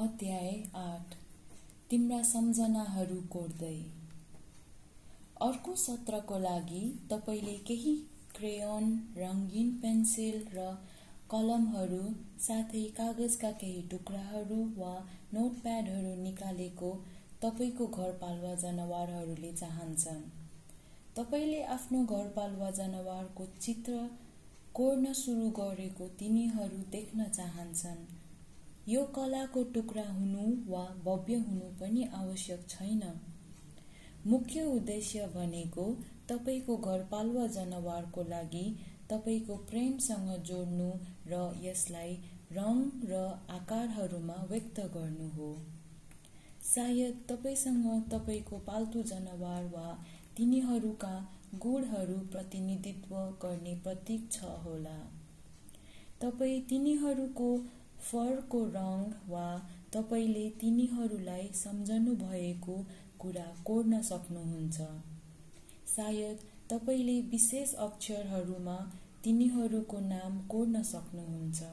अध्याय आठ। तिम्रा सम्झनाहरू कोर्दै। अर्को सत्रको लागि तपाईँले केही क्रेयोन रङ्गीन पेन्सिल र कलमहरू साथै कागजका केही टुक्राहरू वा नोटप्याडहरू निकालेको तपाईँको घरपालुवा जनावरहरूले चाहन्छन्। तपाईँले आफ्नो घरपालुवा जनावरको चित्र कोर्न सुरु गरेको तिनीहरू देख्न चाहन्छन्। यो कलाको टुक्रा हुनु वा भव्य हुनु पनि आवश्यक छैन। मुख्य उद्देश्य भनेको तपाईँको घरपालुवा जनावरको लागि तपाईँको प्रेमसँग जोड्नु र यसलाई रङ र आकारहरूमा व्यक्त गर्नु हो। सायद तपाईँसँग तपाईँको पाल्तु जनावर वा तिनीहरूका गुणहरू प्रतिनिधित्व गर्ने प्रतीक छ होला। तपाईँ तिनीहरूको फरको रङ वा तपाईँले तिनीहरूलाई सम्झनु भएको कुरा कोर्न सक्नुहुन्छ। सायद तपाईँले विशेष अक्षरहरूमा तिनीहरूको नाम कोर्न सक्नुहुन्छ।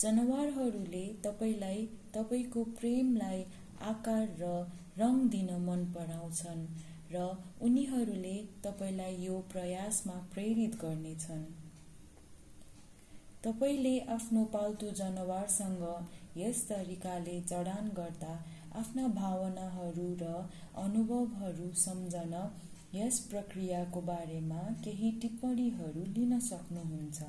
जनावरहरूले तपाईँलाई तपाईँको प्रेमलाई आकार र रङ दिन मन पराउँछन् र उनीहरूले तपाईँलाई यो प्रयासमा प्रेरित गर्नेछन्। तपाईँले आफ्नो पाल्तु जनावरसँग यस तरिकाले जडान गर्दा आफ्ना भावनाहरू र अनुभवहरू सम्झन यस प्रक्रियाको बारेमा केही टिप्पणीहरू लिन सक्नुहुन्छ।